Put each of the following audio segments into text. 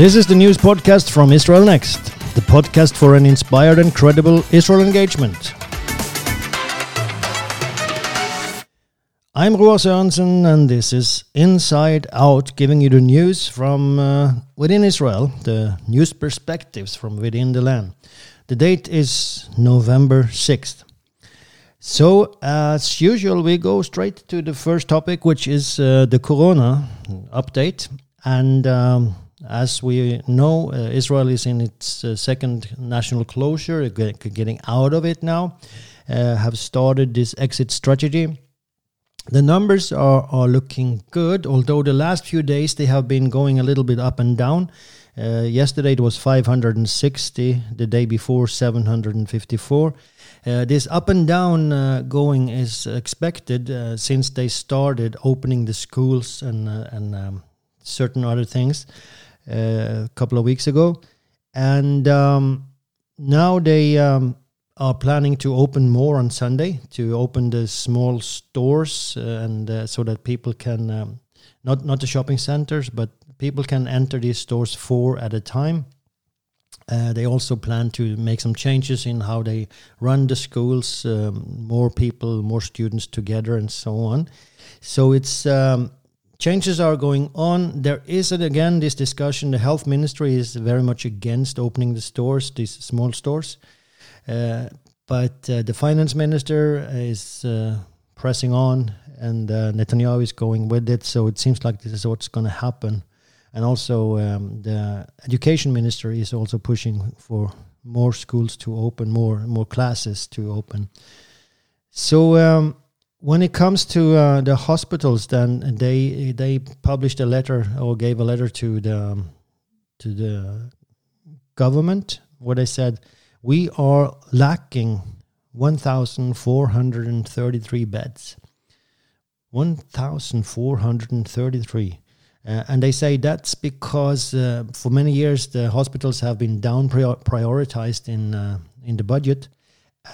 This is the news podcast from Israel Next, the podcast for an inspired and credible Israel engagement. I'm Roar Sørensen, and this is Inside Out, giving you the news from uh, within Israel, the news perspectives from within the land. The date is November 6th. So, as usual, we go straight to the first topic, which is uh, the Corona update. And um, as we know, uh, Israel is in its uh, second national closure, getting out of it now, uh, have started this exit strategy. The numbers are, are looking good, although the last few days they have been going a little bit up and down. Uh, yesterday it was 560, the day before 754. Uh, this up and down uh, going is expected uh, since they started opening the schools and uh, and um, certain other things uh, a couple of weeks ago, and um, now they um, are planning to open more on Sunday to open the small stores and so that people can um, not not the shopping centers, but people can enter these stores four at a time uh, they also plan to make some changes in how they run the schools, um, more people, more students together, and so on. So it's um, changes are going on. There is again this discussion. The health ministry is very much against opening the stores, these small stores, uh, but uh, the finance minister is uh, pressing on, and uh, Netanyahu is going with it. So it seems like this is what's going to happen and also um, the education minister is also pushing for more schools to open, more more classes to open. So um, when it comes to uh, the hospitals, then they they published a letter or gave a letter to the um, to the government where they said we are lacking 1,433 beds. 1,433. Uh, and they say that's because uh, for many years the hospitals have been down prior- prioritized in uh, in the budget,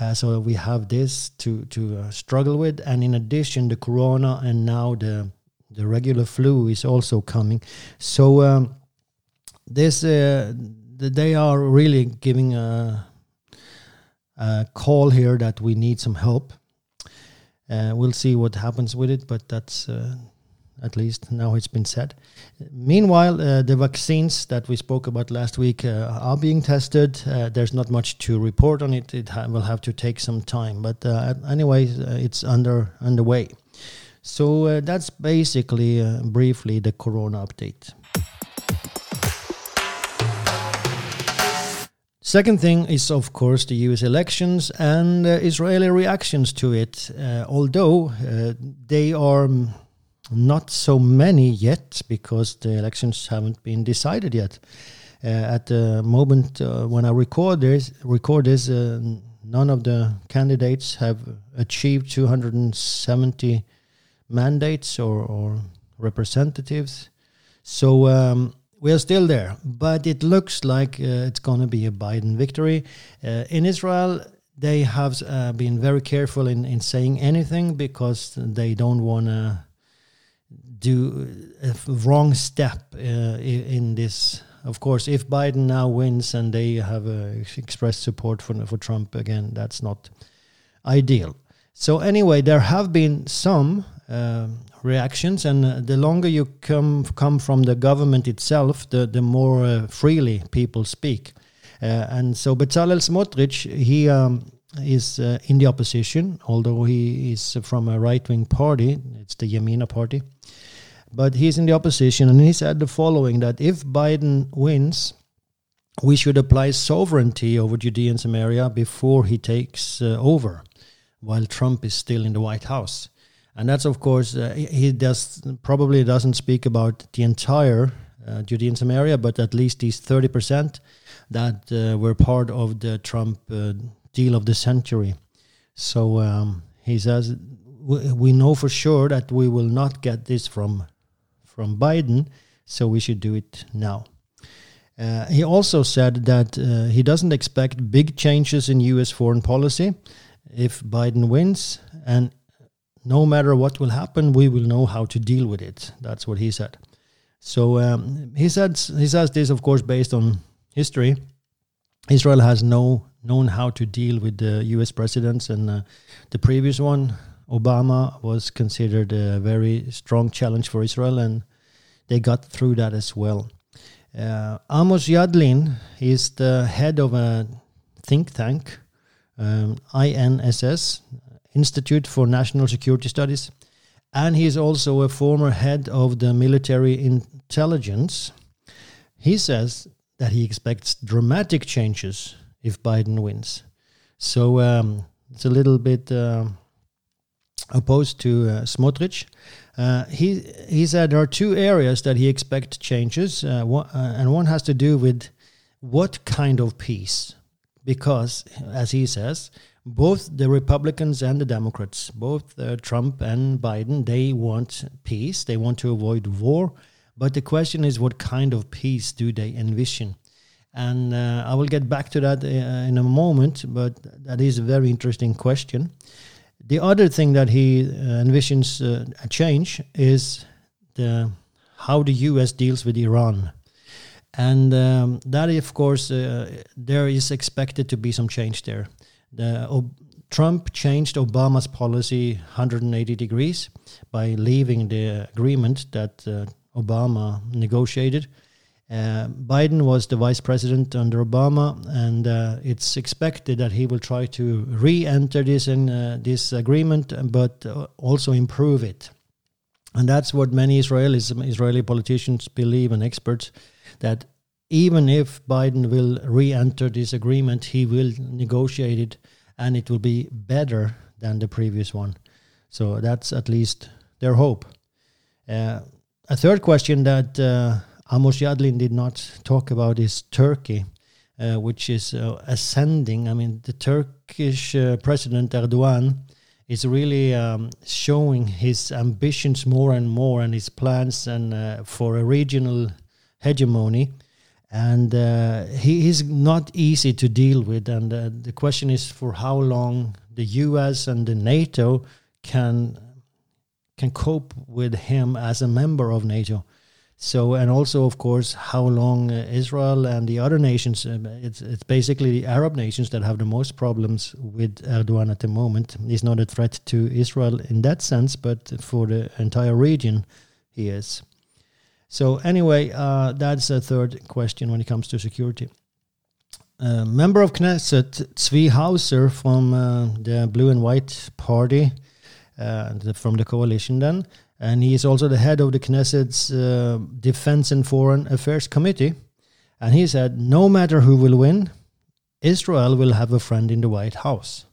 uh, so we have this to to uh, struggle with. And in addition, the corona and now the the regular flu is also coming. So um, this uh, they are really giving a, a, call here that we need some help. we'll see what happens with it, but that's at least now it's been said. Meanwhile, uh, the vaccines that we spoke about last week uh, are being tested. Uh, there's not much to report on it. It ha will have to take some time, but uh, anyway, uh, it's under underway. So uh, that's basically briefly the Corona update. Second thing is, of course, the US elections and Israeli reactions to it. although they are not so many yet because the elections haven't been decided yet. Uh, at the moment uh, when I record this, record this, uh, none of the candidates have achieved 270 mandates or, or representatives. So um, we are still there, but it looks like uh, it's going to be a Biden victory. Uh, in Israel, they have uh, been very careful in, in saying anything because they don't want to do a wrong step uh, in this. Of course, if Biden now wins and they have uh, expressed support for for Trump again, that's not ideal. So anyway, there have been some uh, reactions, and uh, the longer you come come from the government itself, the the more uh, freely people speak. Uh, and so Bezalel Smotrich, he um, is uh, in the opposition, although he is from a right wing party. It's the Yamina party. But he's in the opposition, and he said the following that if Biden wins, we should apply sovereignty over Judea and Samaria before he takes uh, over, while Trump is still in the White House. And that's, of course, uh, he does probably doesn't speak about the entire uh, Judea and Samaria, but at least these 30% that uh, were part of the Trump uh, deal of the century. So um, he says, we know for sure that we will not get this from from Biden, so we should do it now. Uh, he also said that uh, he doesn't expect big changes in U.S. foreign policy if Biden wins, and no matter what will happen, we will know how to deal with it. That's what he said. So um, he said he says this, of course, based on history. Israel has no known how to deal with the U.S. presidents, and uh, the previous one, Obama, was considered a very strong challenge for Israel, and they got through that as well. Uh, Amos Yadlin is the head of a think tank, um, INSS, Institute for National Security Studies, and he is also a former head of the military intelligence. He says that he expects dramatic changes if Biden wins. So um, it's a little bit uh, opposed to uh, Smotrich. Uh, he he said there are two areas that he expects changes, uh, one, uh, and one has to do with what kind of peace, because as he says, both the Republicans and the Democrats, both uh, Trump and Biden, they want peace. They want to avoid war, but the question is, what kind of peace do they envision? And uh, I will get back to that in a moment, but that is a very interesting question. The other thing that he uh, envisions uh, a change is the how the U.S. deals with Iran, and um, that, of course, uh, there is expected to be some change there. The, Trump changed Obama's policy 180 degrees by leaving the agreement that uh, Obama negotiated uh, Biden was the vice president under Obama, and uh, it's expected that he will try to re-enter this in, uh, this agreement, but uh, also improve it. And that's what many Israelis, Israeli politicians believe, and experts, that even if Biden will re-enter this agreement, he will negotiate it, and it will be better than the previous one. So that's at least their hope. Uh, a third question that uh, Amos Yadlin did not talk about is Turkey, uh, which is uh, ascending. I mean, the Turkish uh, President Erdogan is really um, showing his ambitions more and more and his plans and uh, for a regional hegemony. And uh, he is not easy to deal with. And uh, the question is for how long the US and the NATO can can cope with him as a member of NATO. So, and also, of course, how long uh, Israel and the other nations, uh, it's, it's basically the Arab nations that have the most problems with Erdogan at the moment. He's not a threat to Israel in that sense, but for the entire region, he is. So, anyway, uh, that's a third question when it comes to security. Uh, member of Knesset, Zvi Hauser from uh, the Blue and White Party, uh, the, from the coalition, then and he is also the head of the Knesset's uh, Defense and Foreign Affairs Committee. And he said, no matter who will win, Israel will have a friend in the White House.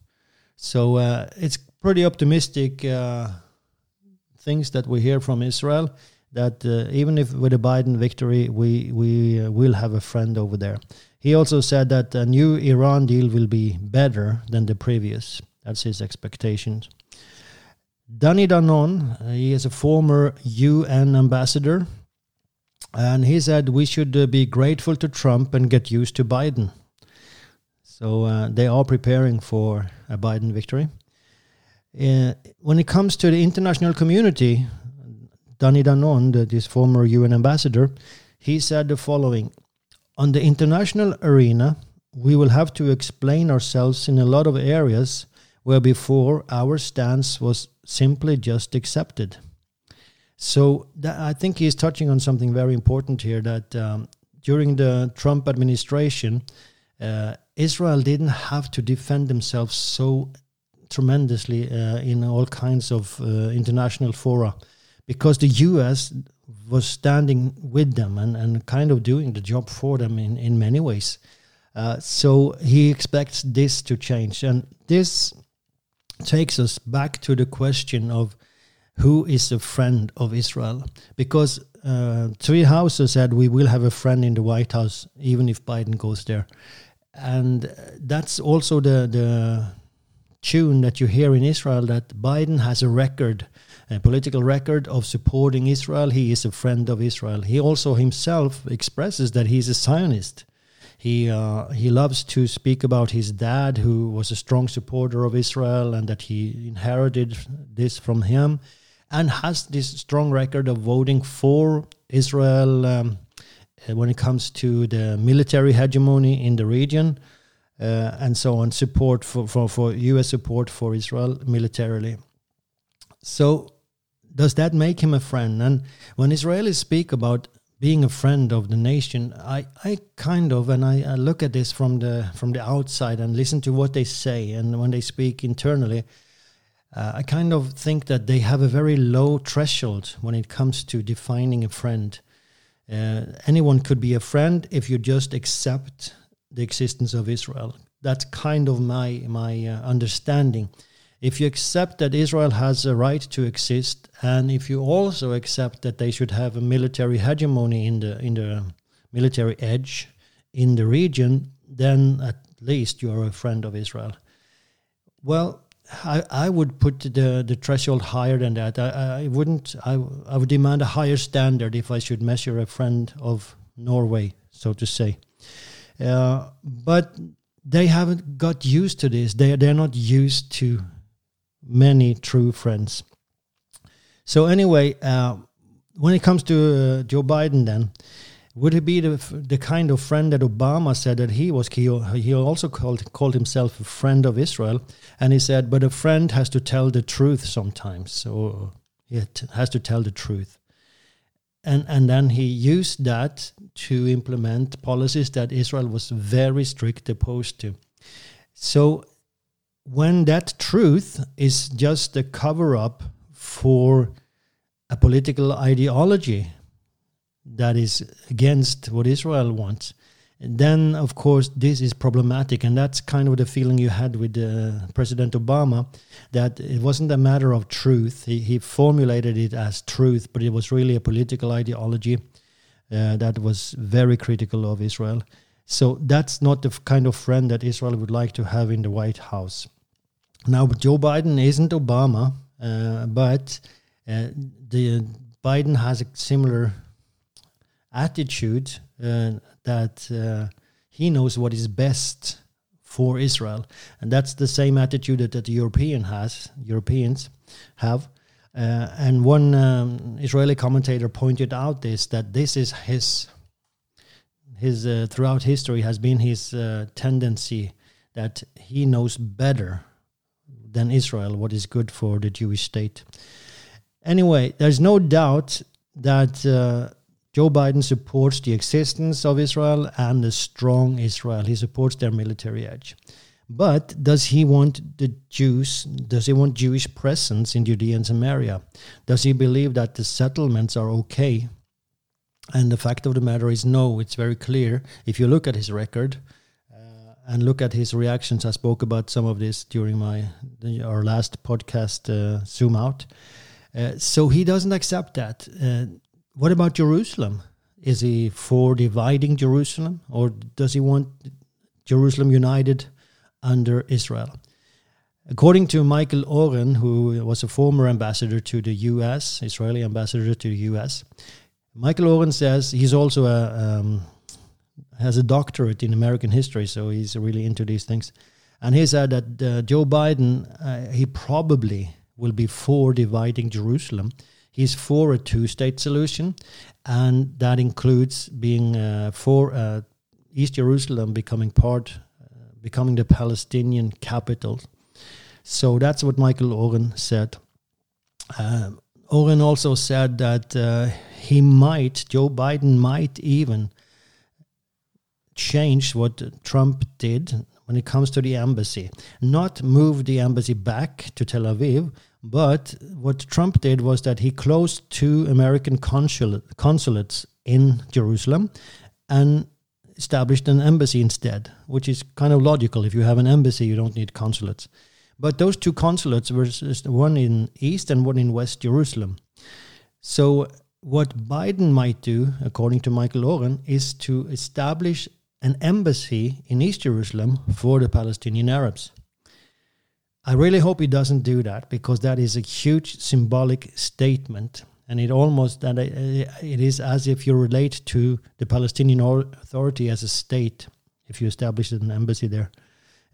So uh, it's pretty optimistic uh, things that we hear from Israel. That uh, even if with a Biden victory, we we uh, will have a friend over there. He also said that a new Iran deal will be better than the previous. That's his expectations. Danny Danon, uh, he is a former UN ambassador, and he said we should uh, be grateful to Trump and get used to Biden. So uh, they are preparing for a Biden victory. Uh, when it comes to the international community, Danny Danon, this former UN ambassador, he said the following On the international arena, we will have to explain ourselves in a lot of areas where before our stance was simply just accepted. So that, I think he's touching on something very important here that um, during the Trump administration, uh, Israel didn't have to defend themselves so tremendously uh, in all kinds of uh, international fora because the US was standing with them and, and kind of doing the job for them in, in many ways. Uh, so he expects this to change. And this takes us back to the question of who is a friend of Israel? Because uh, Zvi Hauser said we will have a friend in the White House even if Biden goes there, and that's also the the tune that you hear in Israel that Biden has a record, a political record of supporting Israel. He is a friend of Israel. He also himself expresses that he's a Zionist. He uh, he loves to speak about his dad, who was a strong supporter of Israel, and that he inherited this from him. and has this strong record of voting for Israel um, uh, when it comes to the military hegemony in the region uh, and so on, support for, for, for US support for Israel militarily. So, does that make him a friend? And when Israelis speak about being a friend of the nation, I, I kind of and I, I, look at this from the from the outside and listen to what they say, and when they speak internally, uh, I kind of think that they have a very low threshold when it comes to defining a friend. Uh, anyone could be a friend if you just accept the existence of Israel. That's kind of my my uh, understanding. If you accept that Israel has a right to exist, and if you also accept that they should have a military hegemony in the in the military edge in the region, then at least you are a friend of Israel. Well, I, I would put the the threshold higher than that. I, I wouldn't. I I would demand a higher standard if I should measure a friend of Norway, so to say. Uh, but they haven't got used to this. They they're not used to many true friends. So anyway, uh, when it comes to uh, Joe Biden, then would he be the the kind of friend that Obama said that he was? He, he also called called himself a friend of Israel, and he said, but a friend has to tell the truth sometimes, so he has to tell the truth and and then he used that to implement policies that Israel was very strict opposed to. So when that truth is just a cover up for a political ideology that is against what Israel wants, then of course this is problematic. And that's kind of the feeling you had with uh, president obama that it wasn't a matter of truth. He, he formulated it as truth but it was really a political ideology uh, that was very critical of israel. So that's not the kind of friend that israel would like to have in the white house now joe biden isn't obama uh, but uh, the biden has a similar attitude uh, that uh, he knows what is best for Israel, and that's the same attitude that, that the European has. Europeans have, uh, and one um, Israeli commentator pointed out this that this is his his uh, throughout history has been his tendency that he knows better than Israel what is good for the Jewish state. Anyway, there's no doubt that uh, Joe Biden supports the existence of Israel and a strong Israel. He supports their military edge. But does he want the Jews, does he want Jewish presence in Judea and Samaria? Does he believe that the settlements are okay? And the fact of the matter is, no, it's very clear. If you look at his record and look at his reactions, I spoke about some of this during my our last podcast, uh, Zoom Out. Uh, so he doesn't accept that. Uh, what about Jerusalem? Is he for dividing Jerusalem, or does he want Jerusalem united under Israel? According to Michael Oren, who was a former ambassador to the US, Israeli ambassador to the US, Michael Oren says he's also a um, has a doctorate in American history, so he's really into these things. And he said that uh, Joe Biden, uh, he probably will be for dividing Jerusalem He's for a two state solution, and that includes being uh, for uh, East Jerusalem becoming part, uh, becoming the Palestinian capital. So that's what Michael Oren said. Um, Oren also said that uh, he might, Joe Biden might even change what Trump did when it comes to the embassy. Not move the embassy back to Tel Aviv, but what Trump did was that he closed two American consulate, consulates in Jerusalem and established an embassy instead, which is kind of logical. If you have an embassy, you don't need consulates. But those two consulates were one in East and one in West Jerusalem. So, what Biden might do, according to Michael Oren, is to establish an embassy in East Jerusalem for the Palestinian Arabs. I really hope he doesn't do that because that is a huge symbolic statement, and it almost that it is as if you relate to the Palestinian Authority as a state if you establish an embassy there.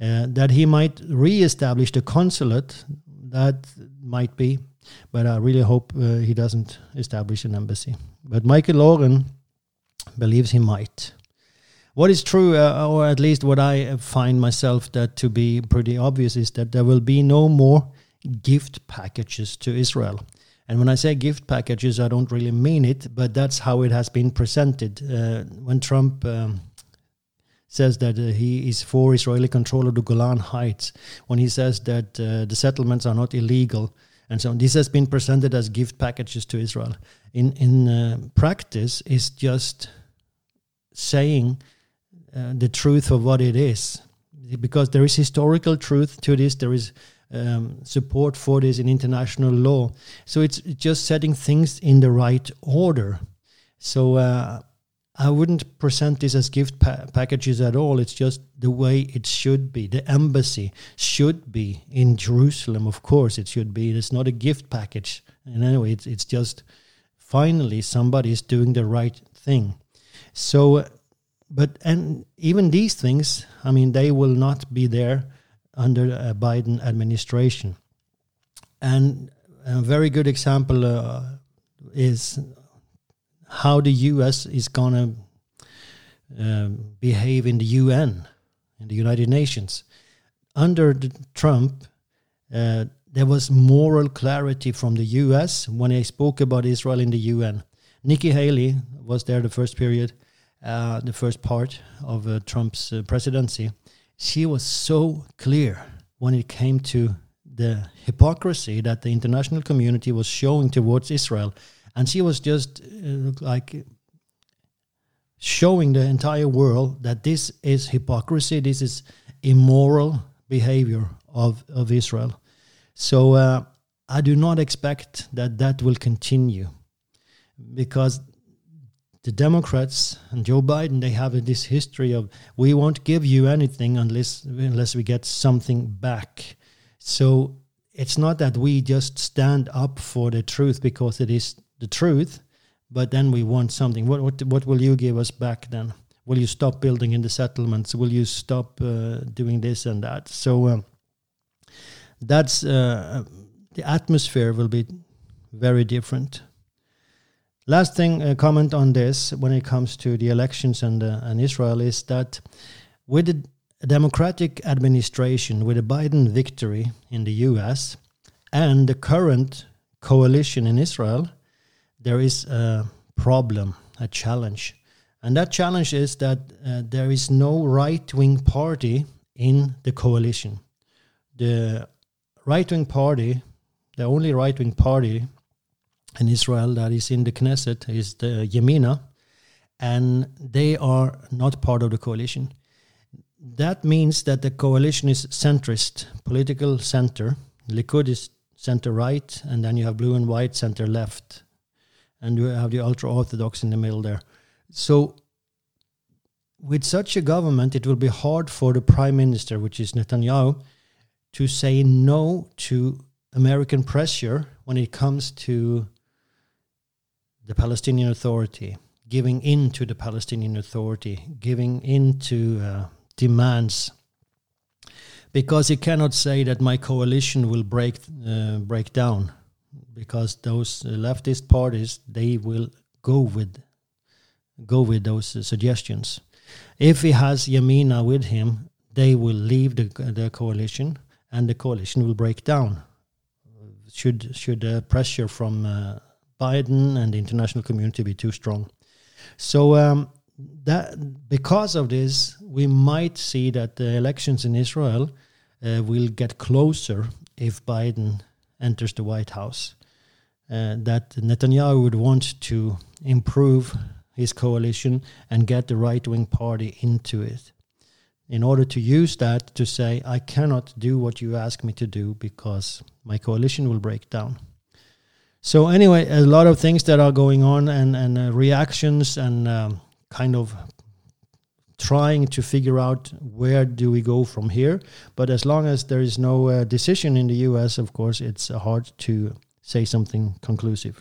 Uh, that he might re-establish the consulate, that might be, but I really hope uh, he doesn't establish an embassy. But Michael Oren believes he might. What is true, uh, or at least what I find myself that to be pretty obvious, is that there will be no more gift packages to Israel. And when I say gift packages, I don't really mean it, but that's how it has been presented. Uh, when Trump um, says that uh, he is for Israeli control of the Golan Heights, when he says that uh, the settlements are not illegal, and so on, this has been presented as gift packages to Israel. In in uh, practice, is just saying uh, the truth of what it is, because there is historical truth to this. There is um, support for this in international law. So it's just setting things in the right order. So uh, I wouldn't present this as gift pa- packages at all. It's just the way it should be. The embassy should be in Jerusalem, of course, it should be. It's not a gift package. And anyway, it's, it's just finally somebody is doing the right thing. So, but, and even these things, I mean, they will not be there under a Biden administration. And a very good example uh, is how the U.S. is going to um, behave in the UN, in the United Nations. Under Trump, uh, there was moral clarity from the U.S. when they spoke about Israel in the UN. Nikki Haley was there the first period, uh, the first part of uh, Trump's uh, presidency, she was so clear when it came to the hypocrisy that the international community was showing towards Israel. And she was just uh, like showing the entire world that this is hypocrisy, this is immoral behavior of, of Israel. So uh, I do not expect that that will continue because the Democrats and Joe Biden, they have this history of we won't give you anything unless unless we get something back. So it's not that we just stand up for the truth because it is the truth, but then we want something. What what what will you give us back then? Will you stop building in the settlements? Will you stop uh, doing this and that? So um, that's uh, the atmosphere will be very different. Last thing, a comment on this when it comes to the elections and, uh, and Israel is that with the Democratic administration, with a Biden victory in the US, and the current coalition in Israel, there is a problem, a challenge. And that challenge is that uh, there is no right wing party in the coalition. The right wing party, the only right wing party in Israel that is in the Knesset is the Yamina, and they are not part of the coalition. That means that the coalition is centrist, political center. Likud is center right, and then you have blue and white center left, and you have the ultra orthodox in the middle there. So, with such a government, it will be hard for the prime minister, which is Netanyahu, to say no to American pressure when it comes to the Palestinian Authority, giving in to the Palestinian Authority, giving in to uh, demands. Because he cannot say that my coalition will break uh, break down, because those leftist parties they will go with go with those uh, suggestions. If he has Yamina with him, they will leave the the coalition, and the coalition will break down. Should should uh, pressure from uh, Biden and the international community be too strong. So um, that because of this, we might see that the elections in Israel uh, will get closer if Biden enters the White House. Uh, that Netanyahu would want to improve his coalition and get the right wing party into it. In order to use that to say, I cannot do what you ask me to do because my coalition will break down. So anyway, a lot of things that are going on and and uh, reactions and um, kind of trying to figure out where do we go from here. But as long as there is no uh, decision in the U.S., of course, it's uh, hard to say something conclusive.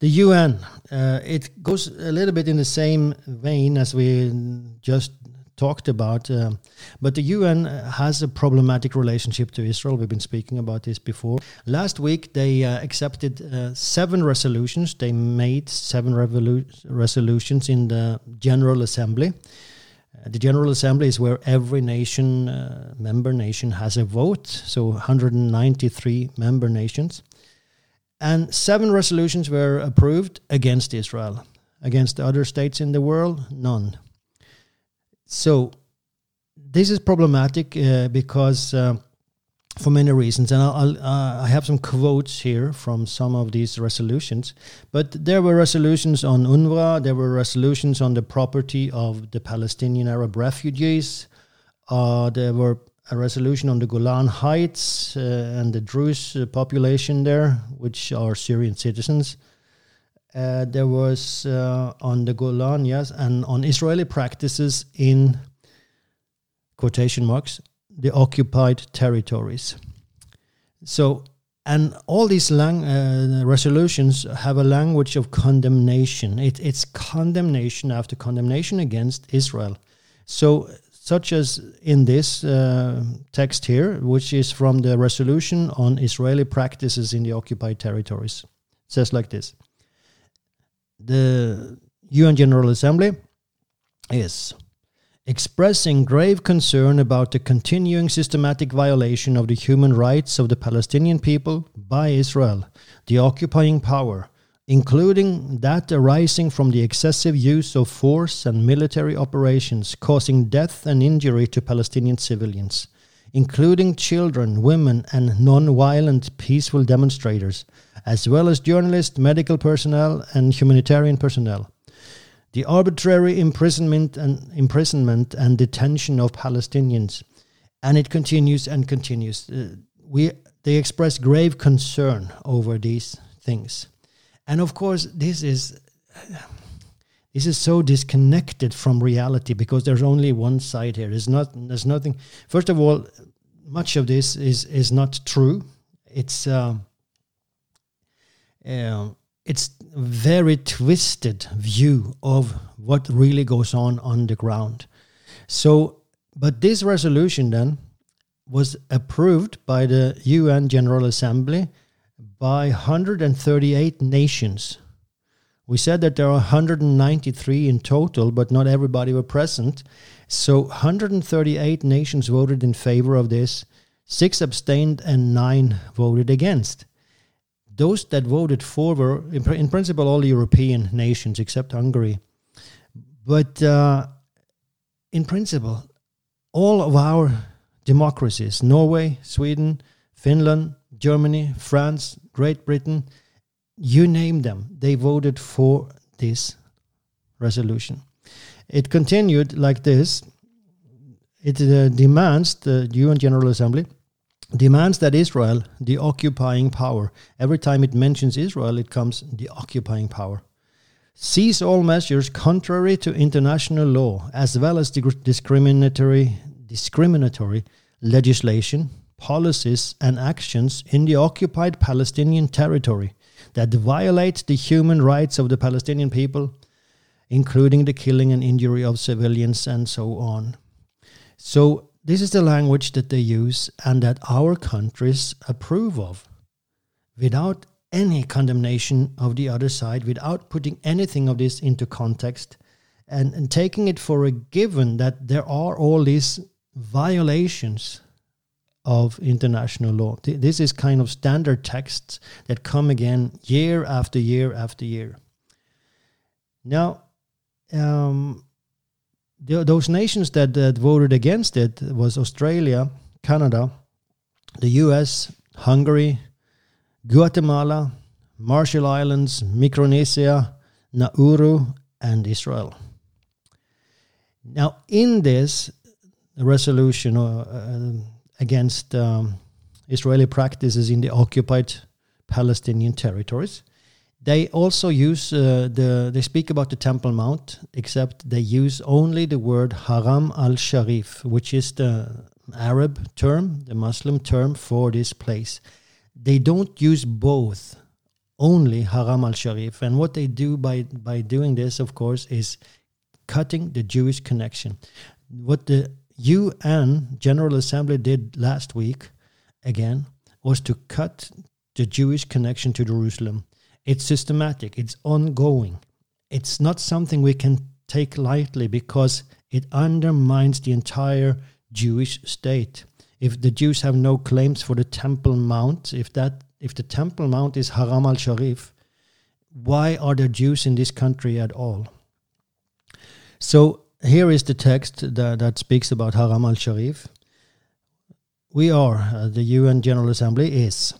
The UN, uh, it goes a little bit in the same vein as we just talked about. Um, but the UN has a problematic relationship to Israel. We've been speaking about this before. Last week, they uh, accepted uh, seven resolutions. They made seven resolutions in the General Assembly. Uh, the General Assembly is where every nation, uh, member nation, has a vote. So 193 member nations. And seven resolutions were approved against Israel. Against the other states in the world, none. So this is problematic uh, because uh, for many reasons, and I'll, I'll uh, I have some quotes here from some of these resolutions. But there were resolutions on UNRWA, there were resolutions on the property of the Palestinian Arab refugees, uh, there were a resolution on the Golan Heights uh, and the Druze population there, which are Syrian citizens. Uh, there was uh, on the Golan, yes, and on Israeli practices in quotation marks the occupied territories. So, and all these lang- uh, resolutions have a language of condemnation. It, it's condemnation after condemnation against Israel. So, such as in this uh, text here, which is from the resolution on Israeli practices in the occupied territories. It says like this The UN General Assembly is expressing grave concern about the continuing systematic violation of the human rights of the Palestinian people by Israel, the occupying power including that arising from the excessive use of force and military operations causing death and injury to Palestinian civilians, including children, women, and non violent peaceful demonstrators, as well as journalists, medical personnel, and humanitarian personnel. The arbitrary imprisonment and imprisonment and detention of Palestinians, and it continues and continues. Uh, we they express grave concern over these things and of course this is this is so disconnected from reality because there's only one side here there's not there's nothing first of all much of this is is not true it's uh, uh, it's very twisted view of what really goes on on the ground so but this resolution then was approved by the UN General Assembly by 138 nations. We said that there are 193 in total, but not everybody were present. So 138 nations voted in favor of this, six abstained, and nine voted against. Those that voted for were, in, principle, all European nations except Hungary. But uh, in principle, all of our democracies Norway, Sweden, Finland, Germany, France, Great Britain, you name them, they voted for this resolution. It continued like this. It uh, demands, the UN General Assembly demands that Israel, the occupying power, every time it mentions Israel, it comes the occupying power, seize all measures contrary to international law, as well as discriminatory, discriminatory legislation policies, and actions in the occupied Palestinian territory that violate the human rights of the Palestinian people, including the killing and injury of civilians and so on. So, this is the language that they use and that our countries approve of without any condemnation of the other side, without putting anything of this into context, and, and taking it for a given that there are all these violations of international law. This is kind of standard texts that come again year after year after year. Now, um, the, those nations that, that voted against it was Australia, Canada, the U.S., Hungary, Guatemala, Marshall Islands, Micronesia, Nauru, and Israel. Now, in this resolution, uh, against um, Israeli practices in the occupied Palestinian territories. They also use uh, the. They speak about the Temple Mount, except they use only the word Haram al Sharif, which is the Arab term, the Muslim term for this place. They don't use both, only Haram al Sharif. And what they do by by doing this, of course, is cutting the Jewish connection what the UN General Assembly did last week, again, was to cut the Jewish connection to Jerusalem. It's systematic, it's ongoing. It's not something we can take lightly because it undermines the entire Jewish state. If the Jews have no claims for the Temple Mount, if that if the Temple Mount is Haram al Sharif, why are there Jews in this country at all? So here is the text that, that speaks about Haram al Sharif. We are, uh, the UN General Assembly is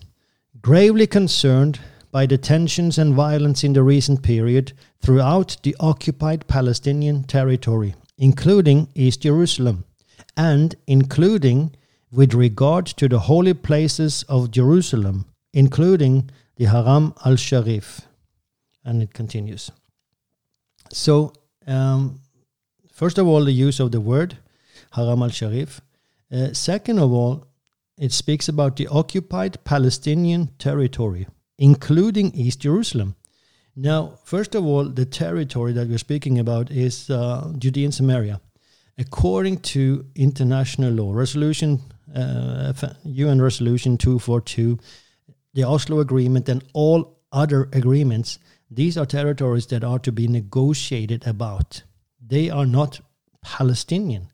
gravely concerned by the tensions and violence in the recent period throughout the occupied Palestinian territory, including East Jerusalem, and including with regard to the holy places of Jerusalem, including the Haram al Sharif. And it continues. So, um, first of all, the use of the word Haram al Sharif. Uh, second of all, it speaks about the occupied Palestinian territory including East Jerusalem. Now, first of all, the territory that we're speaking about is uh, Judean Samaria. According to international law, resolution uh, UN Resolution 242, the Oslo Agreement, and all other agreements, these are territories that are to be negotiated about. They are not Palestinian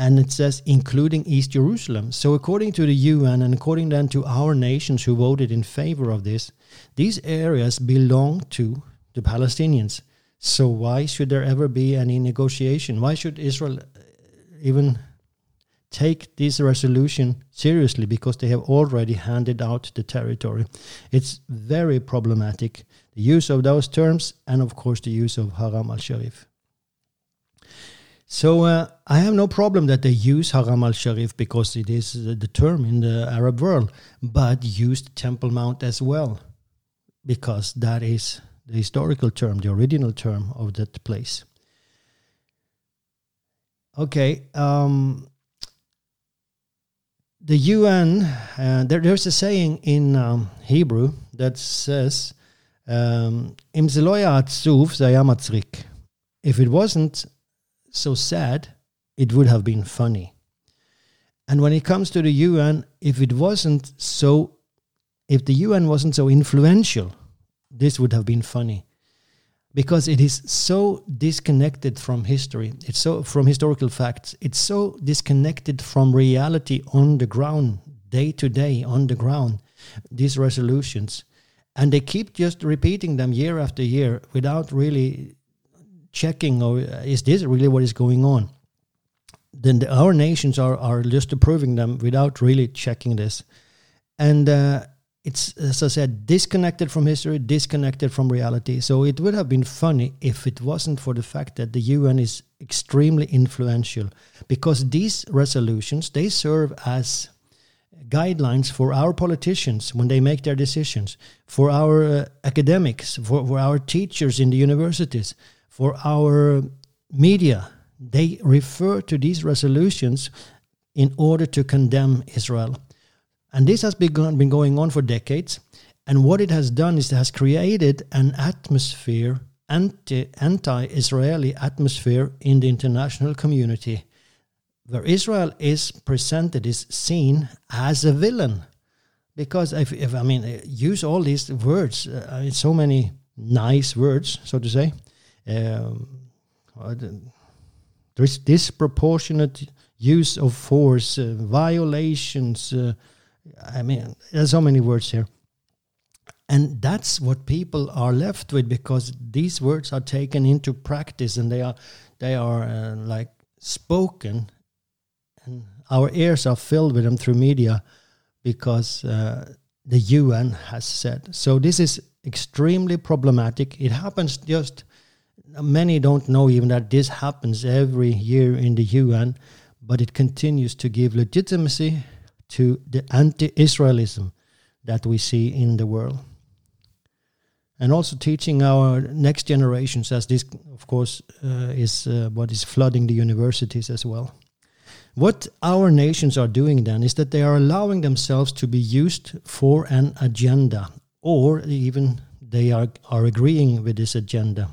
and it says including East Jerusalem. So, according to the UN and according then to our nations who voted in favor of this, these areas belong to the Palestinians. So, why should there ever be any negotiation? Why should Israel uh, even take this resolution seriously? Because they have already handed out the territory. It's very problematic, the use of those terms, and of course, the use of Haram al Sharif. So uh, I have no problem that they use Haram al Sharif because it is the term in the Arab world, but use Temple Mount as well because that is the historical term, the original term of that place. Okay, um, the UN, uh, there, there's a saying in um, Hebrew that says, um, If it wasn't so sad, it would have been funny. And when it comes to the UN, if it wasn't so, if the UN wasn't so influential, this would have been funny. Because it is so disconnected from history, it's so from historical facts, it's so disconnected from reality on the ground, day to day on the ground, these resolutions. And they keep just repeating them year after year without really checking or uh, is this really what is going on? Then the, our nations are, are just approving them without really checking this. And uh, it's as i said disconnected from history disconnected from reality. So it would have been funny if it wasn't for the fact that the un is extremely influential because these resolutions they serve as guidelines for our politicians when they make their decisions for our uh, academics for, for our teachers in the universities for our media, they refer to these resolutions in order to condemn Israel. And this has begun, been going on for decades. And what it has done is it has created an atmosphere, anti Israeli atmosphere in the international community, where Israel is presented, is seen as a villain. Because if, if I mean, use all these words, uh, so many nice words, so to say, disproportionate use of force, uh, violations. Uh, I mean, there's so many words here. And that's what people are left with because these words are taken into practice and they are they are uh, like spoken, and our ears are filled with them through media because uh, the UN has said. So this is extremely problematic. It happens just many don't know even that this happens every year in the UN, but it continues to give legitimacy to the anti Israelism that we see in the world. And also teaching our next generations, as this, of course, uh, is uh, what is flooding the universities as well. What our nations are doing then is that they are allowing themselves to be used for an agenda, or even they are, are agreeing with this agenda.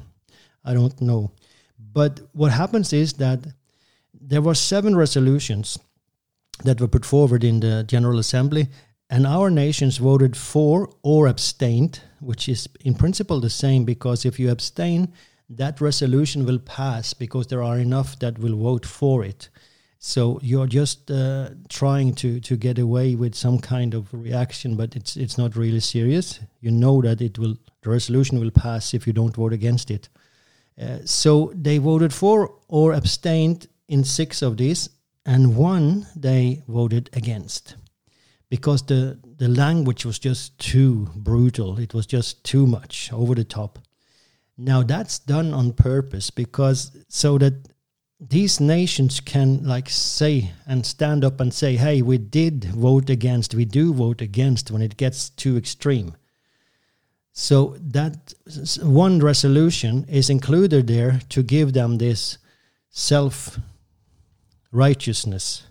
I don't know. But what happens is that there were seven resolutions that were put forward in the General Assembly, and our nations voted for or abstained, which is in principle the same because if you abstain, that resolution will pass because there are enough that will vote for it. So you're just uh, trying to, to get away with some kind of reaction, but it's it's not really serious. You know that it will the resolution will pass if you don't vote against it. Uh, so they voted for or abstained in six of these, and one they voted against because the the language was just too brutal. It was just too much over the top. Now that's done on purpose because so that these nations can like say and stand up and say, "Hey, we did vote against. We do vote against when it gets too extreme." So that one resolution is included there to give them this self righteousness.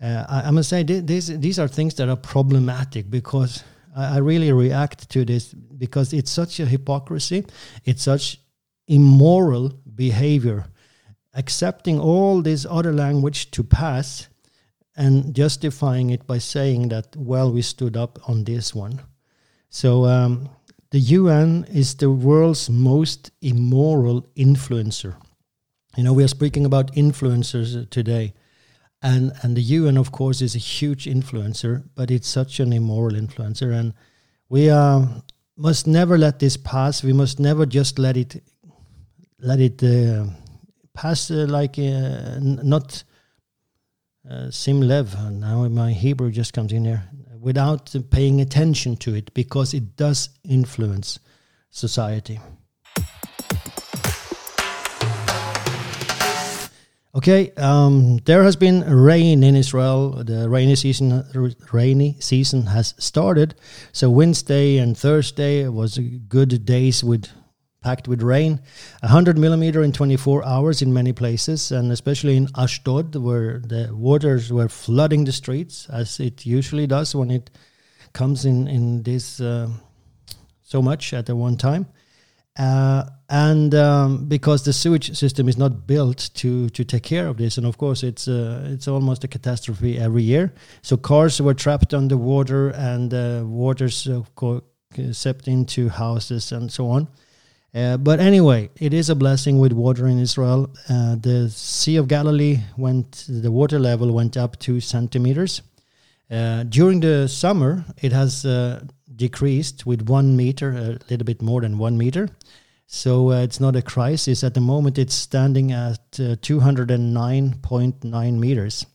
Uh, I, I, must say these these are things that are problematic because I, I really react to this because it's such a hypocrisy, it's such immoral behavior, accepting all this other language to pass and justifying it by saying that well we stood up on this one. So um, the UN is the world's most immoral influencer. You know, we are speaking about influencers today. And, and the UN, of course, is a huge influencer, but it's such an immoral influencer. And we uh, must never let this pass. We must never just let it let it uh, pass uh, like uh, not uh, sim lev. Now my Hebrew just comes in here without paying attention to it because it does influence society. Okay, um, there has been rain in Israel. The rainy season, rainy season has started. So Wednesday and Thursday was good days with packed with rain. 100 millimeter in 24 hours in many places, and especially in Ashdod, where the waters were flooding the streets, as it usually does when it comes in in this uh, so much at the one time. Uh, and um, because the sewage system is not built to to take care of this, and of course it's uh, it's almost a catastrophe every year. So cars were trapped underwater, and uh, waters course seeped into houses and so on. Uh, but anyway, it is a blessing with water in Israel. Uh, the Sea of Galilee went, the water level went up two centimeters. Uh, during the summer, it has uh, decreased with one meter, a little bit more than one meter. So uh, it's not a crisis. At the moment, it's standing at uh, 209.9 meters.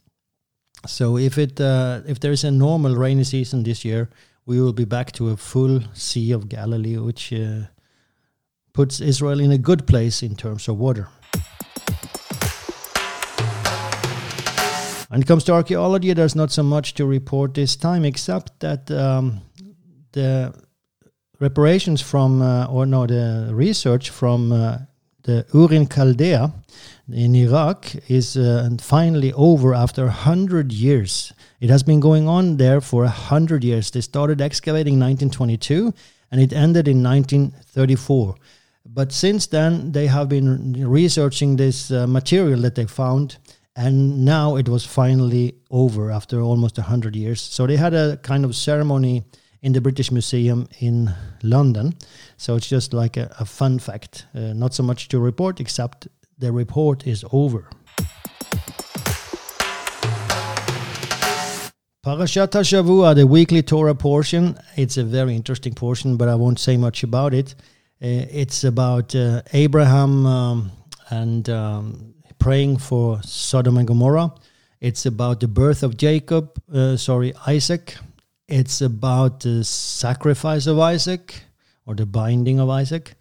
So if it if there is a normal rainy season this year, we will be back to a full Sea of Galilee, which puts Israel in a good place in terms of water. When it comes to archaeology, there's not so much to report this time, except that um, the reparations from, uh, or no, the research from uh, the Ur in Chaldea in Iraq is uh, finally over after 100 years. It has been going on there for 100 years. They started excavating in 1922 and it ended in 1934. But since then, they have been researching this uh, material that they found, and now it was finally over after almost 100 years. So they had a kind of ceremony in the British Museum in London. So it's just like a, a fun fact. Uh, not so much to report, except the report is over. Parashat HaShavua, the weekly Torah portion. It's a very interesting portion, but I won't say much about it. Uh, it's about uh, Abraham um, and um, praying for Sodom and Gomorrah. It's about the birth of Jacob, uh, sorry, Isaac. It's about the sacrifice of Isaac or the binding of Isaac.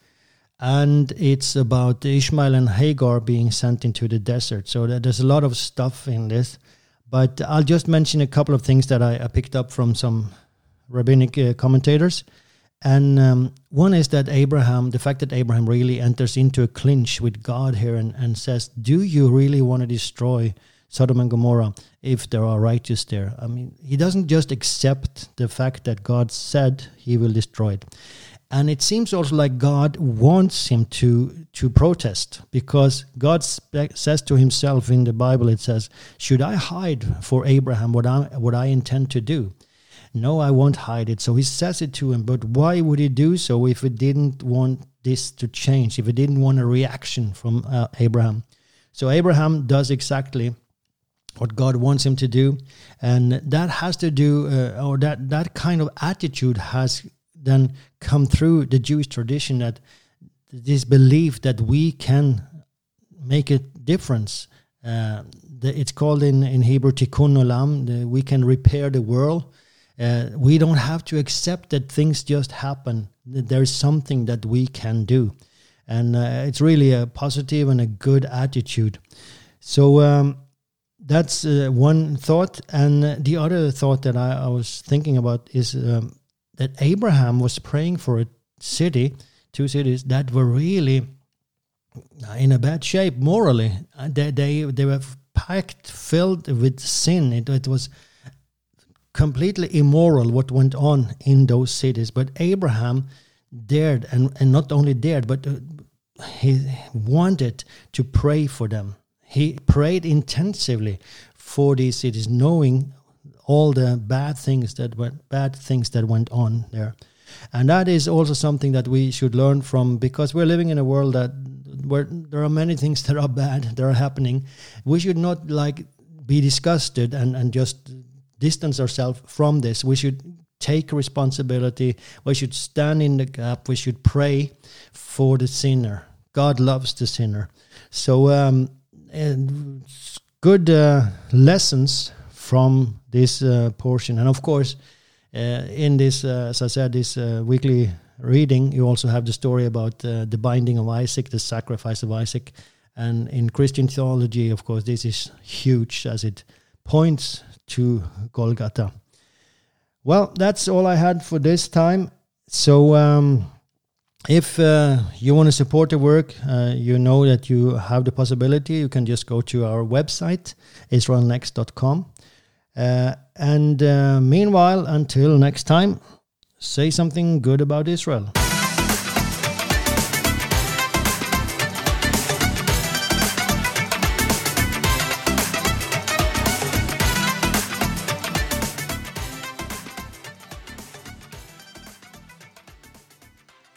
And it's about Ishmael and Hagar being sent into the desert. So there's a lot of stuff in this. But I'll just mention a couple of things that I, I picked up from some rabbinic uh, commentators. And um, one is that Abraham, the fact that Abraham really enters into a clinch with God here and, and says, Do you really want to destroy Sodom and Gomorrah if there are righteous there? I mean, he doesn't just accept the fact that God said he will destroy it. and it seems also like God wants him to to protest because God spe- says to himself in the Bible it says should I hide for Abraham what I what I intend to do no I won't hide it so he says it to him but why would he do so if he didn't want this to change if he didn't want a reaction from uh, Abraham so Abraham does exactly what God wants him to do, and that has to do, uh, or that that kind of attitude has then come through the Jewish tradition that this belief that we can make a difference. Uh, it's called in, in Hebrew tikkun olam. The, we can repair the world. Uh, we don't have to accept that things just happen. There's something that we can do, and uh, it's really a positive and a good attitude. So. Um, that's uh, one thought. And the other thought that I, I was thinking about is um, that Abraham was praying for a city, two cities that were really in a bad shape morally. Uh, they, they, they were packed, filled with sin. It, it was completely immoral what went on in those cities. But Abraham dared, and, and not only dared, but uh, he wanted to pray for them he prayed intensively for these cities, knowing all the bad things that went bad things that went on there. And that is also something that we should learn from because we're living in a world that where there are many things that are bad that are happening. We should not like be disgusted and, and just distance ourselves from this. We should take responsibility. We should stand in the gap. We should pray for the sinner. God loves the sinner. So um, and good uh, lessons from this uh, portion. And of course, uh, in this, uh, as I said, this uh, weekly reading, you also have the story about uh, the binding of Isaac, the sacrifice of Isaac. And in Christian theology, of course, this is huge as it points to Golgotha. Well, that's all I had for this time. So, um, if uh, you want to support the work, uh, you know that you have the possibility. You can just go to our website, israelnext.com. Uh, and uh, meanwhile, until next time, say something good about Israel.